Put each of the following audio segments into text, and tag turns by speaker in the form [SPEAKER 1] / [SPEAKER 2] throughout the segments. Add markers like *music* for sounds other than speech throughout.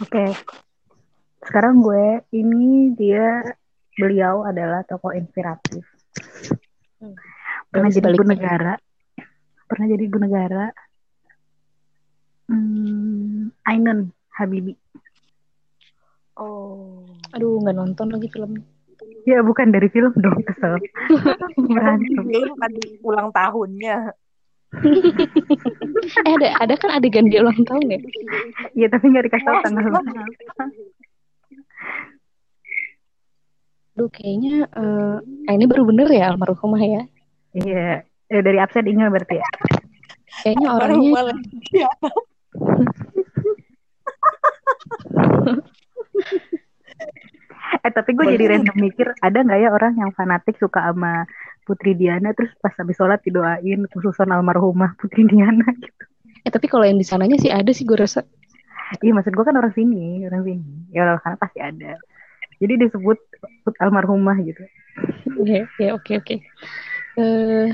[SPEAKER 1] Oke. Sekarang gue ini dia beliau adalah tokoh inspiratif.
[SPEAKER 2] Hmm.
[SPEAKER 1] Pernah jadi ibu negara. Pernah jadi ibu negara. Hmm, Ainun Habibi.
[SPEAKER 3] Oh.
[SPEAKER 2] Aduh, nggak nonton lagi filmnya.
[SPEAKER 1] Ya bukan dari film dong kesel. *laughs*
[SPEAKER 3] Kan
[SPEAKER 1] Berantem.
[SPEAKER 3] film ada ulang tahunnya. *laughs*
[SPEAKER 2] Eh, ada ada kan adegan dia ulang tahun ya?
[SPEAKER 1] Iya tapi nggak dikasih tahu tanggal.
[SPEAKER 2] Aduh, kayaknya eh ah, ini baru bener ya almarhumah ya.
[SPEAKER 1] Iya. Eh, dari absen Inga berarti ya.
[SPEAKER 2] Kayaknya orangnya
[SPEAKER 3] mulai. Ya. *laughs*
[SPEAKER 1] Eh tapi gue jadi random mikir ada nggak ya orang yang fanatik suka sama Putri Diana terus pas habis sholat didoain khususan almarhumah Putri Diana gitu.
[SPEAKER 2] eh tapi kalau yang di sananya sih ada sih gue rasa.
[SPEAKER 1] Iya maksud gue kan orang sini orang sini ya orang sana pasti ada. Jadi disebut put almarhumah gitu.
[SPEAKER 2] Iya, ya oke oke. Eh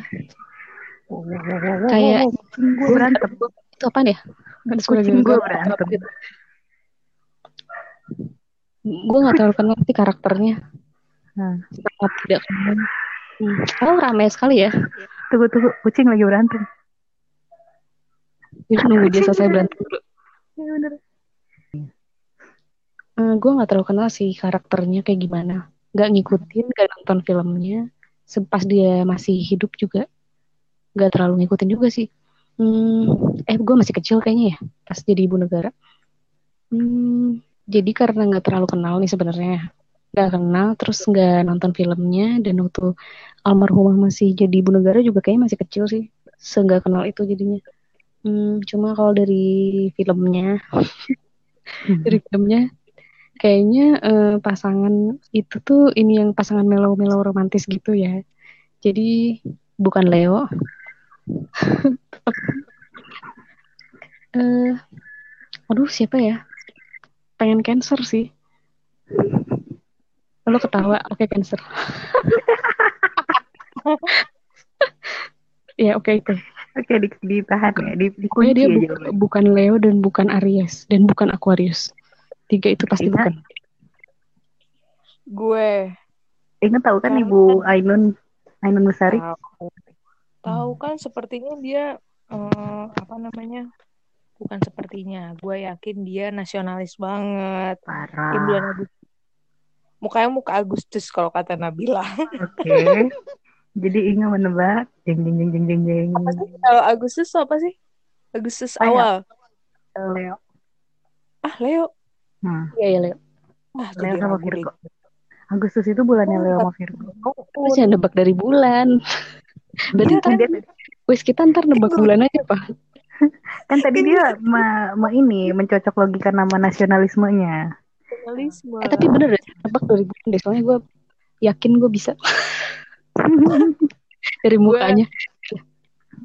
[SPEAKER 2] kayak
[SPEAKER 1] gue berantem.
[SPEAKER 2] itu ya? Ada suara
[SPEAKER 1] Kucing gue berantem.
[SPEAKER 2] Gue gak terlalu kenal sih karakternya.
[SPEAKER 1] Nah,
[SPEAKER 2] Sangat tidak kenal. Hmm. Oh ramai sekali ya.
[SPEAKER 1] tunggu tunggu kucing lagi berantem.
[SPEAKER 2] Jadi nunggu dia selesai berantem dulu.
[SPEAKER 1] Iya bener.
[SPEAKER 2] Eh, gue gak terlalu kenal sih karakternya kayak gimana. Gak ngikutin, gak nonton filmnya. Pas dia masih hidup juga. Gak terlalu ngikutin juga sih. Hmm, eh gue masih kecil kayaknya ya. Pas jadi ibu negara. Hmm, jadi karena gak terlalu kenal nih sebenarnya. Gak kenal, terus gak nonton filmnya. Dan waktu almarhumah masih jadi ibu negara juga kayaknya masih kecil sih. Seenggak kenal itu jadinya. Hmm, cuma kalau dari filmnya, *laughs* dari filmnya kayaknya eh, pasangan itu tuh ini yang pasangan melo-melo romantis gitu ya. Jadi bukan Leo. *laughs* eh aduh siapa ya? Pengen cancer sih. Lo ketawa, oke cancer. *laughs* ya oke itu.
[SPEAKER 1] Oke di, ditahan ya di,
[SPEAKER 2] Pokoknya
[SPEAKER 1] dikunci
[SPEAKER 2] dia
[SPEAKER 1] aja.
[SPEAKER 2] bu-
[SPEAKER 1] jawabannya.
[SPEAKER 2] bukan Leo dan bukan Aries dan bukan Aquarius. Tiga itu pasti
[SPEAKER 1] Ingat.
[SPEAKER 2] bukan.
[SPEAKER 3] Gue
[SPEAKER 1] Ingat tahu kan Ibu Ainun Ainun Besari?
[SPEAKER 3] tahu. Tahu kan sepertinya dia eh, apa namanya? Bukan sepertinya. Gue yakin dia nasionalis banget. Di
[SPEAKER 1] Parah.
[SPEAKER 3] bulan Agustus. Mukanya muka Agustus kalau kata Nabila.
[SPEAKER 1] Oke. Jadi Inga menebak jeng jeng jeng jeng jeng jeng.
[SPEAKER 3] Apa sih? Kalau Agustus apa sih? Agustus
[SPEAKER 1] Ayo.
[SPEAKER 3] awal.
[SPEAKER 1] Leo.
[SPEAKER 3] Ah, Leo.
[SPEAKER 1] Hmm.
[SPEAKER 2] Iya ya Leo.
[SPEAKER 3] Ah,
[SPEAKER 1] Leo sama. Virgo. Agustus itu bulannya Leo sama Virgo.
[SPEAKER 2] Terus yang nebak dari bulan. *laughs* Berarti
[SPEAKER 3] Iya kan?
[SPEAKER 2] kan wis kita ntar nebak bulan aja pak.
[SPEAKER 1] Kan tadi dia ma, ma ini mencocok logika nama nasionalismenya.
[SPEAKER 3] Nasionalisme.
[SPEAKER 2] Eh tapi bener deh dari bulan deh. Soalnya gue yakin gue bisa *laughs* dari mukanya.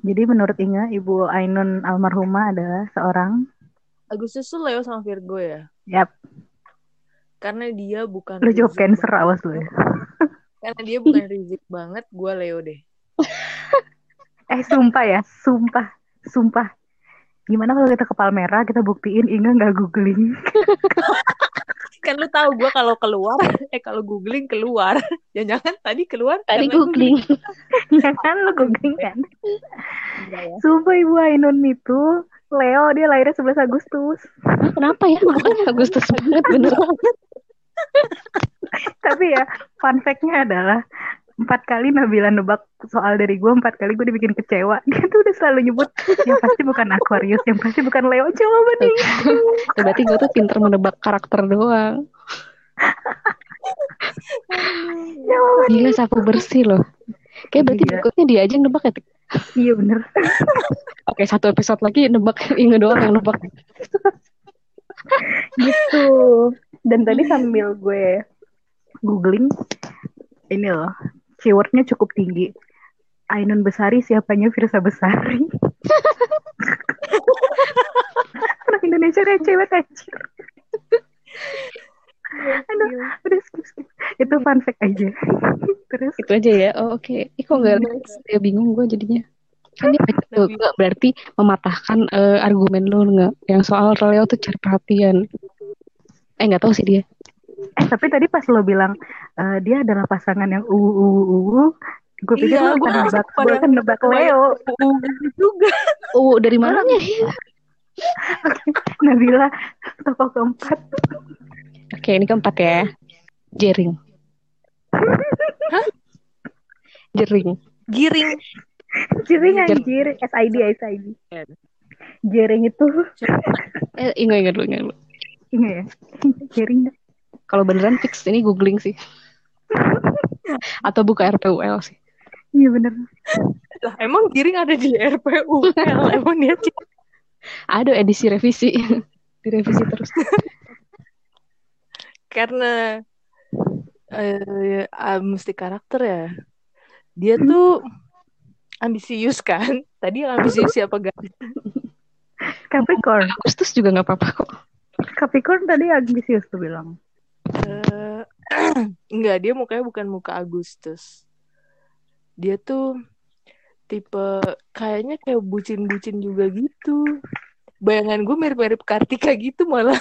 [SPEAKER 1] Jadi menurut Inga, Ibu Ainun almarhumah adalah seorang
[SPEAKER 3] Agustus tuh Leo sama Virgo ya.
[SPEAKER 1] Yap,
[SPEAKER 3] Karena dia bukan
[SPEAKER 1] lu jawab cancer
[SPEAKER 3] banget.
[SPEAKER 1] awas lu ya.
[SPEAKER 3] Karena dia bukan Rizik banget, gue Leo deh. *laughs*
[SPEAKER 1] Eh sumpah ya, sumpah, sumpah. Gimana kalau kita ke Palmera, kita buktiin Inga nggak googling. *laughs*
[SPEAKER 3] Kan lu tahu gue kalau keluar, eh kalau googling keluar. *laughs* Jangan-jangan tadi keluar
[SPEAKER 2] Tadi googling.
[SPEAKER 1] ya *laughs* kan lu googling kan?
[SPEAKER 3] Enggak ya.
[SPEAKER 1] Sumpah Ibu Ainun itu Leo dia lahirnya 11 Agustus.
[SPEAKER 2] Kenapa ya? Makanya *laughs* Agustus banget bener.
[SPEAKER 1] Tapi ya fun fact-nya adalah empat kali Nabila nebak soal dari gue empat kali gue dibikin kecewa *laughs* dia tuh udah selalu nyebut yang pasti bukan Aquarius yang pasti bukan Leo jawabannya *laughs*
[SPEAKER 2] Berarti gue tuh pinter menebak karakter doang. *laughs* Gila sapu bersih loh. Kayak berarti berikutnya dia aja yang nebak ya.
[SPEAKER 1] Iya bener
[SPEAKER 2] Oke satu episode lagi nebak Inge doang yang nebak.
[SPEAKER 1] gitu dan tadi sambil gue googling ini loh keywordnya cukup tinggi. Ainun Besari siapanya Firsa Besari? *laughs* Orang Indonesia kayak cewek anjir. Aduh udah skip skip. Itu fun fact aja. Terus?
[SPEAKER 2] Itu aja ya. Oh, Oke. Ih kok nggak ya bingung gue jadinya. Kan dia tuh, berarti mematahkan eh, argumen lu nggak? Yang soal Leo tuh cari perhatian. Eh nggak tahu sih dia.
[SPEAKER 1] Eh tapi tadi pas lo bilang eh, dia adalah pasangan yang uh uh uh, uh gue pikir
[SPEAKER 3] Iya,
[SPEAKER 1] lo
[SPEAKER 3] langsung
[SPEAKER 1] nebak, gue akan nebak Leo.
[SPEAKER 3] Uh, juga.
[SPEAKER 2] Oh dari mananya *laughs* ya?
[SPEAKER 1] Nabila tokoh keempat.
[SPEAKER 2] Oke ini keempat ya. Jering. Jering.
[SPEAKER 3] Giring.
[SPEAKER 1] Jering
[SPEAKER 2] Jer-
[SPEAKER 1] anjir, SID SID. Jering itu
[SPEAKER 2] Eh ingat ingat dulu ingat dulu.
[SPEAKER 1] ingat ya? Jering
[SPEAKER 2] Kalau beneran fix ini googling sih. *laughs* Atau buka RPUL sih.
[SPEAKER 1] Iya bener.
[SPEAKER 3] Lah, emang giring ada di RPU. *laughs* emang dia
[SPEAKER 2] Ada edisi revisi. *laughs* Direvisi terus.
[SPEAKER 3] karena eh ah, mesti karakter ya. Dia tuh ambisius kan? Tadi yang ambisius siapa gak?
[SPEAKER 1] Capricorn.
[SPEAKER 2] Agustus juga nggak apa-apa kok.
[SPEAKER 1] Capricorn tadi ambisius tuh bilang.
[SPEAKER 3] Eh, *clears throat* enggak, dia mukanya bukan muka Agustus. Dia tuh tipe kayaknya kayak bucin-bucin juga gitu. Bayangan gue mirip-mirip Kartika gitu malah.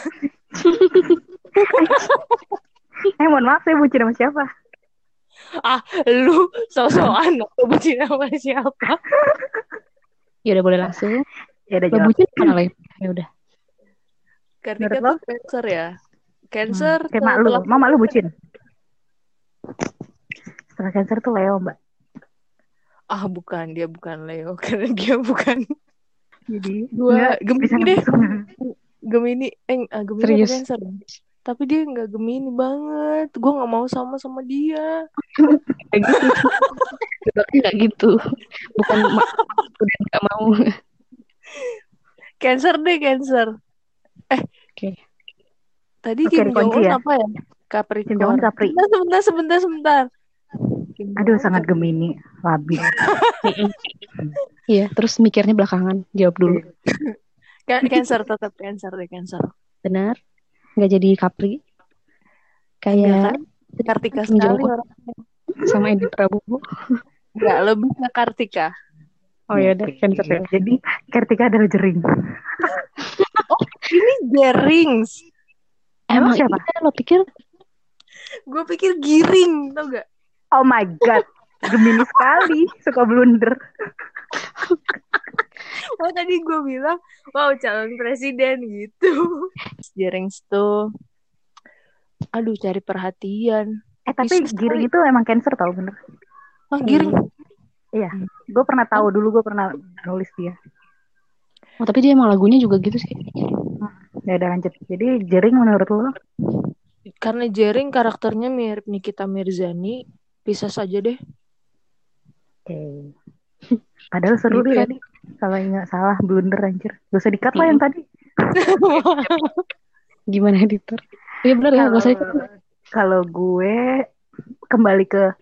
[SPEAKER 1] Eh mohon maaf saya bucin sama siapa?
[SPEAKER 3] Ah, lu so-soan atau bucin sama siapa?
[SPEAKER 2] Ya udah boleh langsung.
[SPEAKER 1] Ya udah
[SPEAKER 2] bucin mana lah ya udah.
[SPEAKER 3] Kartika
[SPEAKER 1] Menurut lo?
[SPEAKER 3] tuh Cancer ya. Cancer
[SPEAKER 1] Hmm, Kayak mak lu, mama lu bucin. Setelah cancer tuh Leo mbak.
[SPEAKER 3] Ah, bukan, dia bukan Leo *laughs* karena dia bukan
[SPEAKER 1] Jadi nggak
[SPEAKER 3] Gemini deh. Gemini eh ah, Gemini
[SPEAKER 2] Serius?
[SPEAKER 3] Cancer tapi dia nggak Gemini banget gue nggak mau sama sama dia *laughs*
[SPEAKER 2] Kayak gitu. Nggak gitu. Bukan udah nggak mau.
[SPEAKER 3] Cancer deh Cancer eh
[SPEAKER 2] Oke.
[SPEAKER 3] Tadi
[SPEAKER 1] Oke,
[SPEAKER 3] Kim Jong Un
[SPEAKER 1] ya?
[SPEAKER 3] apa ya Capricorn
[SPEAKER 1] Kim Jong Un Capri.
[SPEAKER 3] sebentar sebentar sebentar Kim
[SPEAKER 1] Aduh sangat
[SPEAKER 3] Capri.
[SPEAKER 1] Gemini, labil. *laughs*
[SPEAKER 2] Iya, terus mikirnya belakangan. Jawab dulu. *laughs*
[SPEAKER 3] Ca- Cancer tetap Cancer deh Cancer
[SPEAKER 2] Benar? Nggak jadi Capri.
[SPEAKER 3] Enggak
[SPEAKER 2] Kayak
[SPEAKER 3] kan Kartika sekali
[SPEAKER 2] Un.
[SPEAKER 3] orang
[SPEAKER 2] sama Edi Prabowo.
[SPEAKER 3] nggak lebih ke Kartika
[SPEAKER 2] Oh ya udah, cancer ya.
[SPEAKER 1] Jadi Kartika adalah jering.
[SPEAKER 3] ini Jerings
[SPEAKER 1] Emang
[SPEAKER 2] Emang
[SPEAKER 1] siapa?
[SPEAKER 2] iya lo pikir
[SPEAKER 3] gue pikir Giring tau gak
[SPEAKER 1] Oh my god, Gemini sekali, suka blunder.
[SPEAKER 3] Oh tadi gue bilang wow calon presiden gitu. Jerings tuh, aduh cari perhatian.
[SPEAKER 1] Eh tapi
[SPEAKER 3] Bisa
[SPEAKER 1] Giring itu emang cancer tau bener.
[SPEAKER 3] Ah giring.
[SPEAKER 1] Iya, gue pernah tahu dulu gue pernah nulis dia.
[SPEAKER 2] Oh tapi dia emang lagunya juga gitu sih.
[SPEAKER 1] Ya udah lanjut. Jadi Jering menurut lo?
[SPEAKER 3] Karena Jering karakternya mirip Nikita Mirzani, bisa saja deh.
[SPEAKER 1] Oke. Padahal seru
[SPEAKER 2] Gitu
[SPEAKER 1] deh
[SPEAKER 2] ya.
[SPEAKER 1] tadi. Kalau nggak salah blunder anjir. Gak usah dikat lah yang tadi. *laughs*
[SPEAKER 2] Gimana editor? Iya benar ya, gak usah
[SPEAKER 1] kalau gue kembali ke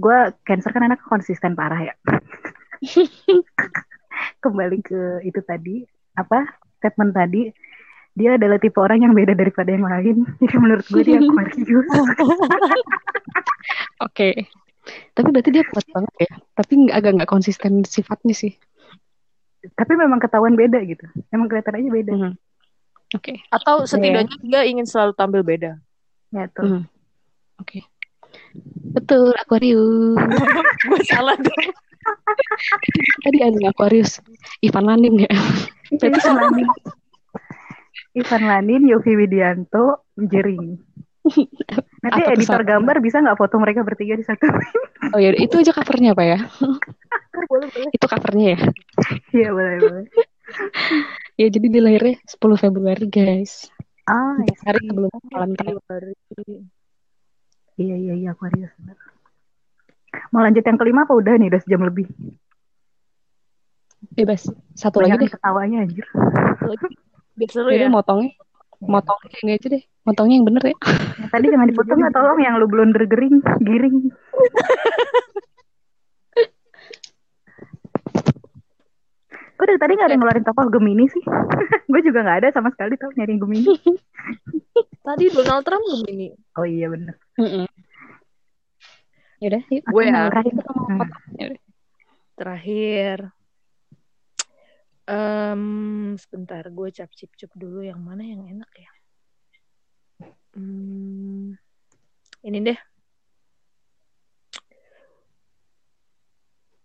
[SPEAKER 1] gue cancer kan anak konsisten parah ya. *laughs* kembali ke itu tadi apa statement tadi dia adalah tipe orang yang beda daripada yang lain. *laughs* Jadi menurut gue dia *laughs* Aquarius. *laughs*
[SPEAKER 2] Oke. Tapi berarti dia kuat banget ya. Tapi nggak agak nggak konsisten sifatnya sih.
[SPEAKER 1] Tapi memang ketahuan beda gitu. Emang kelihatan aja beda.
[SPEAKER 2] Mhm. Oke.
[SPEAKER 3] Atau setidaknya dia ingin selalu tampil beda.
[SPEAKER 1] Ya tuh.
[SPEAKER 2] Mhm. Oke. Betul, Aquarius.
[SPEAKER 3] gue salah dong.
[SPEAKER 2] Tadi ada Aquarius. Ivan Lanin ya.
[SPEAKER 1] Ivan Lanin. Ivan Lanin, Yofi Widianto, Jering. Nanti
[SPEAKER 2] Apa
[SPEAKER 1] editor
[SPEAKER 2] kesalahan?
[SPEAKER 1] gambar bisa nggak foto mereka bertiga di satu?
[SPEAKER 2] Oh ya, itu aja covernya apa ya? *laughs*
[SPEAKER 3] boleh boleh.
[SPEAKER 2] Itu covernya ya.
[SPEAKER 1] Iya boleh boleh. *laughs*
[SPEAKER 2] Ya jadi dia lahirnya 10 Februari guys.
[SPEAKER 1] Ah,
[SPEAKER 2] Empat hari
[SPEAKER 1] iya.
[SPEAKER 2] sebelum Valentine.
[SPEAKER 1] Iya iya iya Aquarius. Mau lanjut yang kelima apa udah nih udah sejam lebih?
[SPEAKER 2] Bebas. Satu
[SPEAKER 1] Banyak
[SPEAKER 2] lagi deh.
[SPEAKER 1] ketawanya anjir.
[SPEAKER 3] Biar seru
[SPEAKER 2] Jadi
[SPEAKER 3] ya.
[SPEAKER 2] motongnya. Motongnya kayak gini aja deh. Motongnya yang bener ya.
[SPEAKER 1] Yang tadi jangan dipotong nggak tolong yang lu blunder gering, giring. *laughs* Kok dari tadi nggak ada yang ngeluarin tokoh Gemini sih? *laughs* gue juga nggak ada sama sekali tau nyari Gemini. *laughs*
[SPEAKER 3] Tadi Donald Trump Gemini.
[SPEAKER 1] Oh iya bener.
[SPEAKER 2] Mm-mm. Yaudah, yuk.
[SPEAKER 3] Gue ya.
[SPEAKER 2] Terakhir
[SPEAKER 1] Hmm.
[SPEAKER 3] Terakhir. Um, sebentar, gue cap cip cup dulu yang mana yang enak ya. Hmm, ini deh.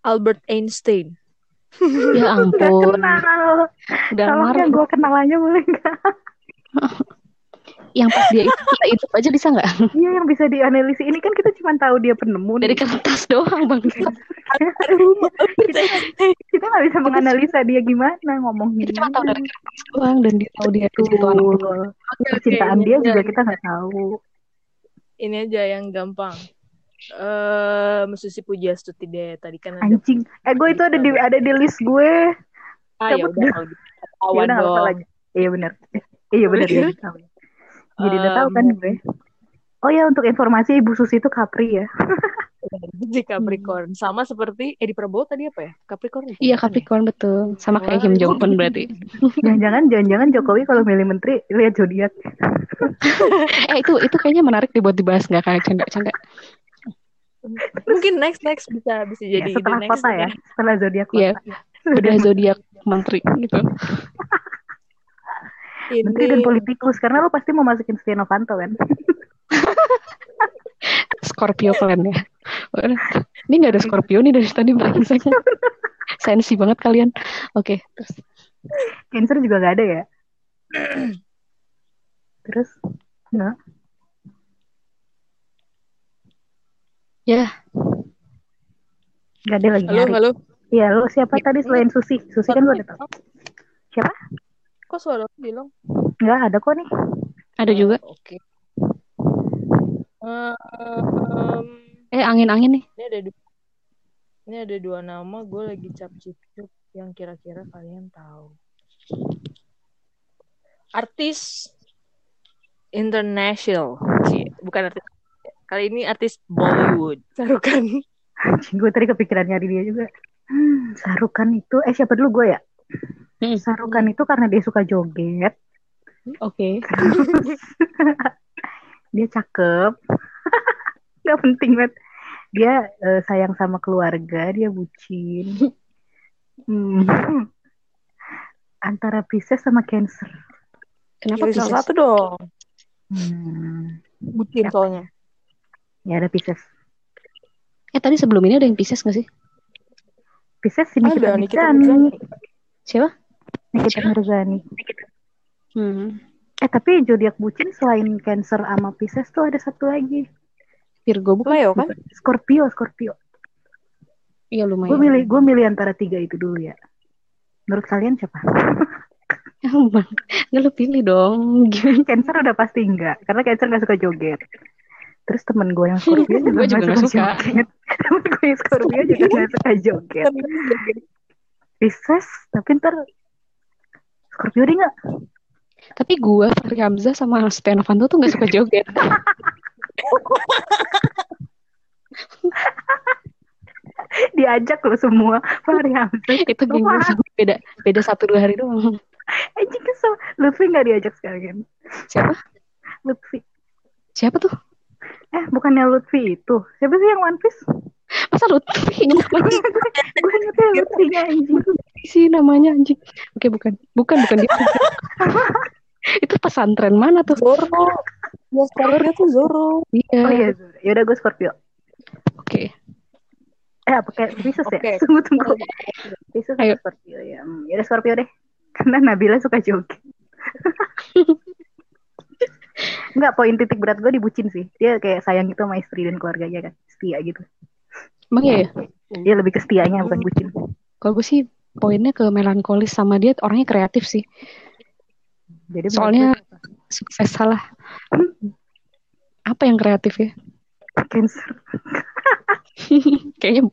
[SPEAKER 3] Albert Einstein.
[SPEAKER 2] ya *laughs* ampun. Gak
[SPEAKER 1] kenal.
[SPEAKER 2] Gak
[SPEAKER 1] Kalau gue kenal aja boleh gak? *laughs*
[SPEAKER 2] Yang pas dia itu kita itu aja bisa nggak? *laughs*
[SPEAKER 1] Iya yang bisa dianalisis ini kan kita cuma tahu dia penemu
[SPEAKER 2] Dari
[SPEAKER 1] nih.
[SPEAKER 2] kertas doang bang. *laughs*
[SPEAKER 1] kita kita nggak bisa menganalisa dia gimana ngomong
[SPEAKER 2] Kita cuma tahu dari kertas doang dan dia tahu dia itu.
[SPEAKER 1] Kecintaan
[SPEAKER 3] Oke,
[SPEAKER 1] dia juga kita nggak tahu.
[SPEAKER 3] Ini aja yang gampang. Eh, Susi Pujastuti deh. Tadi kan ada.
[SPEAKER 1] Anjing. Eh gue itu ada di ada di list gue.
[SPEAKER 3] Ah, ya
[SPEAKER 1] cabut
[SPEAKER 3] udah
[SPEAKER 1] dah.
[SPEAKER 3] kalau gitu.
[SPEAKER 1] Ya
[SPEAKER 3] dong.
[SPEAKER 1] Iya benar. Iya benar *laughs*
[SPEAKER 3] Iya.
[SPEAKER 1] ya. Jadi udah tahu kan gue. Oh ya untuk informasi Ibu Susi itu Capri ya. *laughs*
[SPEAKER 3] Di Capricorn. Sama seperti Edi Prabowo tadi apa ya? Capricorn. bukan
[SPEAKER 2] Iya
[SPEAKER 3] ya?
[SPEAKER 2] Capricorn betul. Sama kayak Kim Jong Un berarti. *laughs*
[SPEAKER 1] Jangan-jangan jangan-jangan Jokowi kalau milih menteri lihat zodiak. *laughs*
[SPEAKER 2] Eh itu itu kayaknya menarik dibuat dibahas nggak kayak canda-canda.
[SPEAKER 3] Mungkin next next bisa bisa
[SPEAKER 1] Ya,
[SPEAKER 3] jadi ide
[SPEAKER 1] setelah
[SPEAKER 3] next.
[SPEAKER 1] kota ya, setelah zodiak kota.
[SPEAKER 2] Iya. Udah zodiak menteri gitu.
[SPEAKER 3] Ini
[SPEAKER 1] Menteri dan politikus karena lo pasti mau masukin Setia Novanto kan. *laughs*
[SPEAKER 2] Scorpio kalian ya. Ini nggak ada Scorpio nih dari tadi brengseknya. Sensi banget kalian. Oke, terus
[SPEAKER 1] Cancer juga gak ada ya. Terus nggak
[SPEAKER 2] ya
[SPEAKER 1] nggak ada lagi
[SPEAKER 3] halo
[SPEAKER 1] nyari.
[SPEAKER 3] halo.
[SPEAKER 1] Iya lo siapa tadi selain Susi? Susi kan lo udah tahu. Siapa?
[SPEAKER 3] Kok suara lu bilang?
[SPEAKER 1] Nggak ada kok nih.
[SPEAKER 2] ada juga.
[SPEAKER 3] Oke. Em,
[SPEAKER 2] Eh angin-angin nih.
[SPEAKER 3] ini ada dua, ini ada dua nama gue lagi cap cip yang kira-kira kalian tahu. Artis international, bukan artis. Kali ini artis Bollywood. Sarukan.
[SPEAKER 1] Anjing gue tadi kepikiran nyari dia juga. Hmm, Sarukan itu, eh siapa dulu gue ya?
[SPEAKER 2] Hmm.
[SPEAKER 1] Sarukan itu karena dia suka joget.
[SPEAKER 2] Oke. *laughs*
[SPEAKER 1] dia cakep. *laughs* Gak penting banget. Dia eh, sayang sama keluarga, dia bucin. Hmm. *laughs* Antara Pisces sama Cancer.
[SPEAKER 2] Kenapa
[SPEAKER 3] Pilih
[SPEAKER 2] Pisces?
[SPEAKER 3] salah satu dong.
[SPEAKER 1] Hmm.
[SPEAKER 3] Bucin soalnya.
[SPEAKER 1] Ya ada Pisces.
[SPEAKER 2] Eh tadi sebelum ini ada yang Pisces nggak sih?
[SPEAKER 1] Pisces ini
[SPEAKER 3] Ada,
[SPEAKER 1] kita.
[SPEAKER 2] Siapa?
[SPEAKER 1] Nikita Mirzani.
[SPEAKER 2] Hmm.
[SPEAKER 1] Eh tapi zodiak bucin selain Cancer sama Pisces tuh ada satu lagi.
[SPEAKER 2] Virgo bukan?
[SPEAKER 3] Leo kan?
[SPEAKER 1] Scorpio, Scorpio.
[SPEAKER 2] Iya
[SPEAKER 1] Gue
[SPEAKER 2] lumayan.
[SPEAKER 1] milih, gue milih antara tiga itu dulu ya. Menurut kalian siapa? *laughs*
[SPEAKER 2] Bang, nggak lu pilih dong. Gimana?
[SPEAKER 1] Cancer udah pasti enggak, karena Cancer nggak suka joget. Terus temen gue yang Scorpio juga
[SPEAKER 2] Gue juga
[SPEAKER 1] nggak
[SPEAKER 2] nggak
[SPEAKER 1] suka,
[SPEAKER 2] suka.
[SPEAKER 1] joget. *laughs* Temen gue yang Scorpio juga nggak suka joget. Pisces, tapi ntar Scorpio dia nggak?
[SPEAKER 2] Tapi gue, Fahri Hamzah sama Setia Novanto tuh nggak suka joget. *laughs*
[SPEAKER 1] Diajak lo semua. Fahri Hamzah.
[SPEAKER 2] itu geng beda beda satu dua hari doang.
[SPEAKER 1] Anjing kesel. Lutfi nggak diajak sekalian.
[SPEAKER 2] Siapa?
[SPEAKER 1] Lutfi.
[SPEAKER 2] Siapa tuh?
[SPEAKER 1] Eh, bukannya Lutfi itu. Siapa sih yang One Piece?
[SPEAKER 2] Masa Lutfi *laughs*
[SPEAKER 1] gue ingetnya Lutfinya anjing.
[SPEAKER 2] Sih namanya anjing. Oke bukan, bukan bukan dia. *laughs* itu pesantren mana tuh?
[SPEAKER 3] Zoro. Ya dia tuh Zoro.
[SPEAKER 2] Iya.
[SPEAKER 1] Oh iya, yaudah gue Scorpio.
[SPEAKER 2] Oke.
[SPEAKER 1] Eh, apa kayak Pisces
[SPEAKER 3] Oke.
[SPEAKER 1] ya? *laughs* Tunggu, tunggu. Pisces
[SPEAKER 2] Ayo.
[SPEAKER 1] Scorpio ya? Hmm, yaudah Scorpio deh. *laughs* Karena Nabila suka joget. Enggak, poin titik berat gue dibucin sih. Dia kayak sayang gitu sama istri dan keluarganya kan. Setia gitu.
[SPEAKER 2] Emang iya ya?
[SPEAKER 1] Dia lebih ke setianya bukan bucin.
[SPEAKER 2] Kalau gue sih poinnya ke melankolis sama dia orangnya kreatif sih.
[SPEAKER 1] Jadi
[SPEAKER 2] Soalnya sukses salah. Apa yang kreatif ya?
[SPEAKER 1] Cancer. *laughs*
[SPEAKER 2] Kayaknya,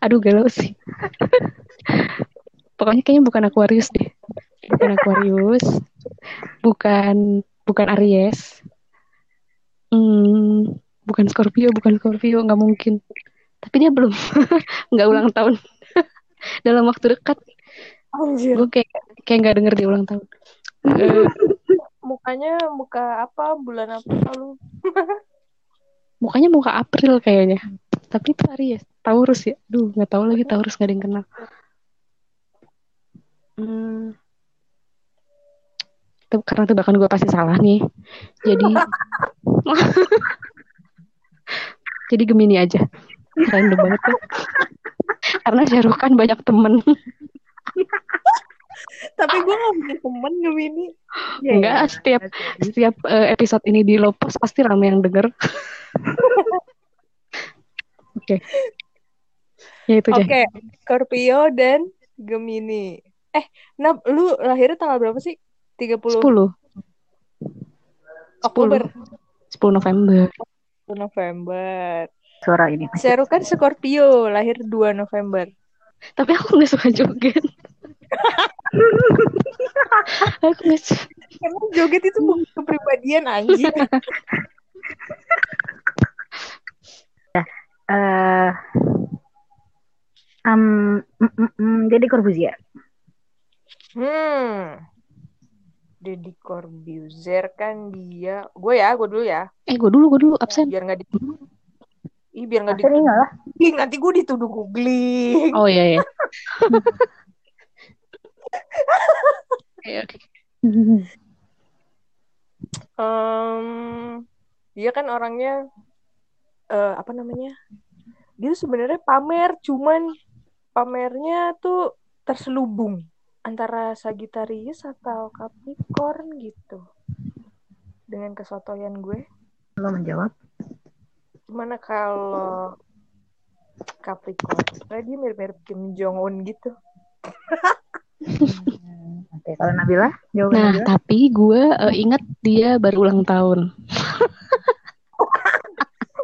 [SPEAKER 2] aduh galau sih. Pokoknya kayaknya bukan Aquarius deh. Bukan Aquarius. Bukan bukan Aries. Hmm, bukan Scorpio, bukan Scorpio, nggak mungkin. Tapi dia belum *laughs* nggak ulang tahun dalam waktu dekat.
[SPEAKER 3] Anjir.
[SPEAKER 2] Gue kayak kayak nggak denger dia ulang tahun. *laughs*
[SPEAKER 3] Mukanya muka apa? Bulan apa lalu? *laughs*
[SPEAKER 2] mukanya muka April kayaknya. Tapi itu Aries, Taurus ya. Duh, nggak tahu lagi Taurus nggak ada yang kenal. Hmm. Itu karena tebakan gue pasti salah nih. Jadi *laughs* Jadi Gemini aja. Random banget kan. Karena Syarukan banyak temen. *laughs*
[SPEAKER 3] Tapi gue gak punya temen Gemini.
[SPEAKER 1] Iya,
[SPEAKER 2] Enggak,
[SPEAKER 1] iya.
[SPEAKER 2] setiap setiap eh, episode ini di Lopos pasti rame yang denger. *laughs* Oke. Ya itu aja.
[SPEAKER 3] Oke, Scorpio dan Gemini. Eh, Nab, lu lahirnya tanggal berapa sih? 30
[SPEAKER 2] 10.
[SPEAKER 3] Oktober.
[SPEAKER 2] 10 November.
[SPEAKER 3] 1 November.
[SPEAKER 1] Suara ini.
[SPEAKER 3] Seru kan Scorpio, lahir 2 November.
[SPEAKER 2] Tapi aku nggak suka joget. *laughs* aku nggak suka.
[SPEAKER 3] Karena joget itu bukan kepribadian anjing.
[SPEAKER 1] Eh, um, mm, mm, mm, jadi Corbusier.
[SPEAKER 3] Hmm. Deddy Corbuzier kan dia, gue ya, gue dulu ya,
[SPEAKER 2] Eh, gue dulu, gue dulu absen.
[SPEAKER 3] biar nggak di, ih biar nggak di,
[SPEAKER 1] Absen enggak lah.
[SPEAKER 3] Ih, nanti gue dituduh googling.
[SPEAKER 2] Oh iya iya. Oke, oke.
[SPEAKER 3] Em, dia kan orangnya eh, apa namanya? Dia sebenarnya pamer, cuman pamernya tuh terselubung antara Sagittarius atau Capricorn gitu. Dengan kesotoyan gue.
[SPEAKER 1] Lo menjawab.
[SPEAKER 3] Gimana kalau Capricorn? Karena dia mirip-mirip Kim Jong Un gitu.
[SPEAKER 1] Hmm, *laughs* Oke, kalau Nabila,
[SPEAKER 2] Nah,
[SPEAKER 1] Nabila.
[SPEAKER 2] tapi gue eh, ingat dia baru ulang tahun. *laughs*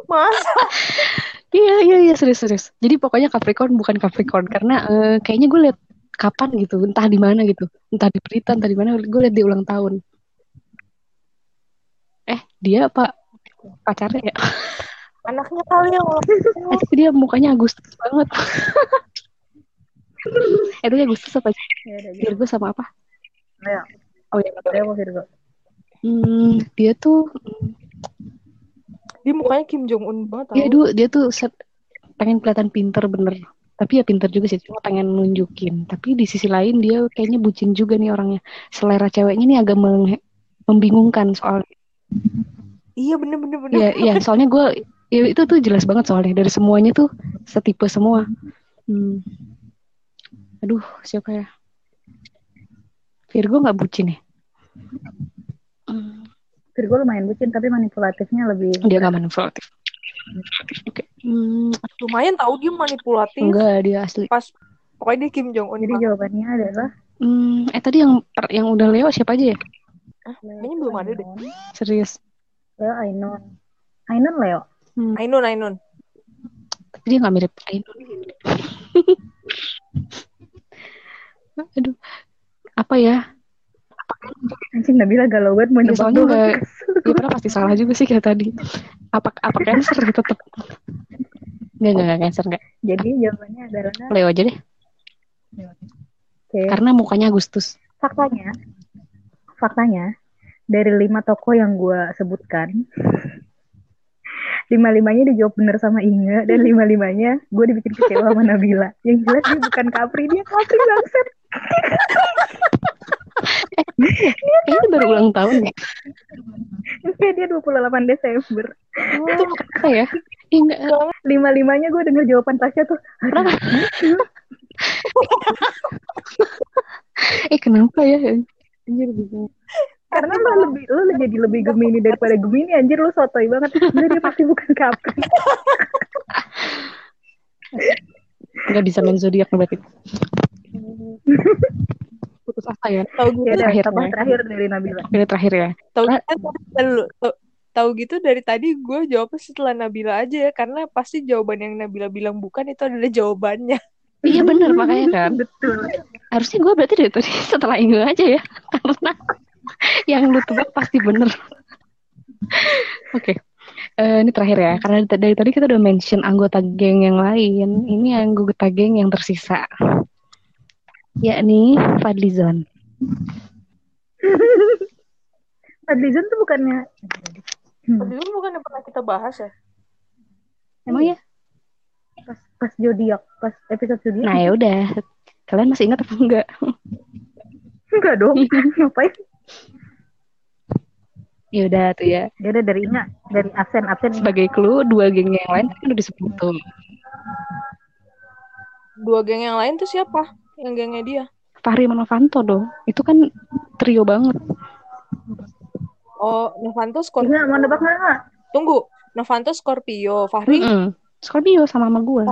[SPEAKER 3] Masa?
[SPEAKER 2] Iya, iya, iya, serius, serius. Jadi pokoknya Capricorn bukan Capricorn karena eh, kayaknya gue liat kapan gitu, entah di mana gitu, entah di berita, entah di mana, gue liat dia ulang tahun. Eh, dia apa pacarnya ya? *laughs*
[SPEAKER 3] Anaknya kali yang.
[SPEAKER 2] Eh, tapi dia mukanya Agustus banget. *laughs* eh, tadi Agustus apa sih?
[SPEAKER 1] Ya jawab.
[SPEAKER 2] Virgo sama apa?
[SPEAKER 1] Leo.
[SPEAKER 2] Oh iya,
[SPEAKER 1] Leo apa Virgo?
[SPEAKER 2] Hmm, dia tuh,
[SPEAKER 3] Dia mukanya Kim Jong Un banget
[SPEAKER 2] dia tuh, dia tuh set- pengen kelihatan pinter bener. Tapi ya pinter juga sih, cuma pengen nunjukin. Tapi di sisi lain dia kayaknya bucin juga nih orangnya. Selera ceweknya nih agak meng- membingungkan soal.
[SPEAKER 3] Iya bener bener bener.
[SPEAKER 2] Ya, ya soalnya gue, ya itu tuh jelas banget soalnya dari semuanya tuh setipe semua. Hmm. Aduh, siapa ya? Virgo nggak bucin ya? Hmm,
[SPEAKER 1] Virgo lumayan bucin, tapi manipulatifnya lebih.
[SPEAKER 2] dia nggak manipulatif. Oke. Hmm,
[SPEAKER 3] Lumayan tahu dia manipulatif.
[SPEAKER 2] enggak dia asli.
[SPEAKER 3] Pas pokoknya dia Kim Jong Un.
[SPEAKER 1] Jadi jawabannya adalah
[SPEAKER 2] Hmm, eh tadi yang yang udah Leo siapa aja ya?
[SPEAKER 3] Kayaknya belum ada deh.
[SPEAKER 2] Serius.
[SPEAKER 1] Leo Ainon. Ainon Leo.
[SPEAKER 2] Hmm,
[SPEAKER 3] Ainun Ainun.
[SPEAKER 2] tapi dia nggak mirip Ainun. Aduh, apa ya?
[SPEAKER 1] Anjing Nabila galau banget mau
[SPEAKER 2] Ya,
[SPEAKER 1] nebak
[SPEAKER 2] soalnya
[SPEAKER 1] doang.
[SPEAKER 2] nggak, ya padahal pasti salah juga sih kayak tadi. Apa apa cancer gitu tetap? Nggak nggak nggak cancer nggak.
[SPEAKER 1] Jadi jawabannya adalah
[SPEAKER 2] Leo aja deh.
[SPEAKER 1] Oke.
[SPEAKER 2] Karena mukanya Agustus.
[SPEAKER 1] Faktanya, faktanya dari lima toko yang gue sebutkan, lima limanya dijawab bener sama Inge dan lima limanya gue dibikin kecewa sama Nabila. Yang jelas dia bukan Capri, dia Capri bangsat.
[SPEAKER 2] Kayaknya baru ulang tahun ya.
[SPEAKER 1] Iya, dia 28 Desember.
[SPEAKER 2] Oh, apa ya? Ih, nggak.
[SPEAKER 1] Lima limanya gue denger jawaban Tasya tuh. *laughs*
[SPEAKER 2] Eh kenapa ya? Anjir bingung.
[SPEAKER 1] Karena lo lebih lo jadi lebih Gemini daripada Gemini anjir lo sotoy banget. Sebenarnya dia pasti bukan Capri.
[SPEAKER 2] Nggak bisa main zodiak berarti. Putus asa ya.
[SPEAKER 3] Tahu gitu.
[SPEAKER 1] Ya
[SPEAKER 2] Terakhir, ya.
[SPEAKER 1] terakhir dari Nabila.
[SPEAKER 2] Ini terakhir ya.
[SPEAKER 3] Tahu gitu. Tahu- gitu dari tadi gue jawabnya setelah Nabila aja ya karena pasti jawaban yang Nabila bilang bukan itu adalah jawabannya.
[SPEAKER 2] Iya benar makanya kan. *laughs*
[SPEAKER 1] Betul.
[SPEAKER 2] Harusnya gue berarti dari tadi *laughs* setelah Inge aja ya. Karena *laughs* yang lu tebak pasti bener. *laughs* Oke. Eh, ini terakhir ya, karena dari, dari tadi kita udah mention anggota geng yang lain. Ini anggota geng yang tersisa. Yakni Fadlizon. *laughs*
[SPEAKER 1] Fadlizon tuh bukannya Hmm.
[SPEAKER 3] Dulu bukan yang pernah kita bahas ya.
[SPEAKER 2] Emang ya?
[SPEAKER 1] pas pas zodiak, pas episode zodiak.
[SPEAKER 2] Nah ya udah. Kalian masih ingat apa enggak?
[SPEAKER 1] Enggak dong. Ngapain?
[SPEAKER 2] Ya udah tuh ya.
[SPEAKER 1] Dia ada dari Inga, dari absen absen.
[SPEAKER 2] Sebagai clue, dua geng yang lain kan udah disebut tuh.
[SPEAKER 3] Dua geng yang lain tuh siapa? Yang gengnya dia.
[SPEAKER 2] Fahri Novanto dong. Itu kan trio banget.
[SPEAKER 3] Oh, Novanto Scorpio.
[SPEAKER 1] Inga mau nebak nggak Inga?
[SPEAKER 3] Tunggu. Novanto Scorpio, Fahri
[SPEAKER 2] Mm-mm. Scorpio sama sama gue.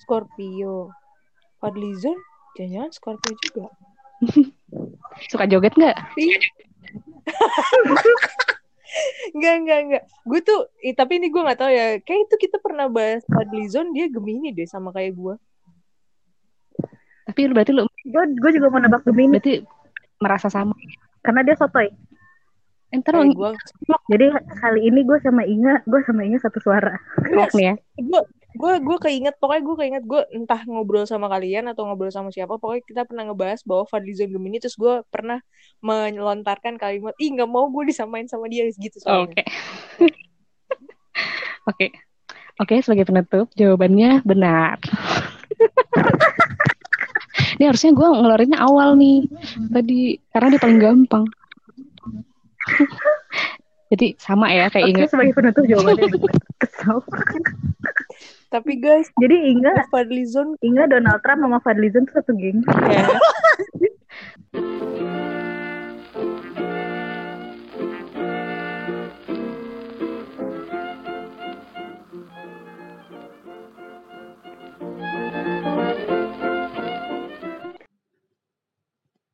[SPEAKER 3] Scorpio. Fadlizon jangan-jangan Scorpio juga. *laughs*
[SPEAKER 2] Suka joget nggak? *laughs*
[SPEAKER 3] Enggak, enggak, enggak. Gue tuh, eh, tapi ini gue gak tahu ya. Kayak itu kita pernah bahas Fadlizon, dia Gemini deh sama kayak gue.
[SPEAKER 2] Tapi lu- berarti lu
[SPEAKER 1] Gue gue juga mau nebak Gemini
[SPEAKER 2] berarti merasa sama.
[SPEAKER 1] karena dia sotoy.
[SPEAKER 2] Entar lu
[SPEAKER 3] gue,
[SPEAKER 1] Jadi kali ini gue sama Inga, gue sama Inga satu suara.
[SPEAKER 2] ngok nih ya.
[SPEAKER 3] gue, gue, gue keinget, pokoknya gue keinget gue entah ngobrol sama kalian atau ngobrol sama siapa, pokoknya kita pernah ngebahas bahwa Fadlizon Gemini, terus gue pernah melontarkan kalimat, ih gak mau gue disamain sama dia gitu soalnya.
[SPEAKER 2] Oke. *laughs* Oke. Oke, sebagai penutup, jawabannya benar. *laughs* Ini harusnya gue ngeluarinnya awal nih. Tadi, karena dia paling gampang. *laughs* Jadi sama ya kayak
[SPEAKER 1] Oke
[SPEAKER 2] ingat.
[SPEAKER 1] sebagai penutup jawabannya kesel.
[SPEAKER 3] Tapi guys,
[SPEAKER 1] jadi Inga
[SPEAKER 3] Fadlizon,
[SPEAKER 1] Inga Donald Trump sama Fadlizon satu geng.
[SPEAKER 3] Yeah. *laughs*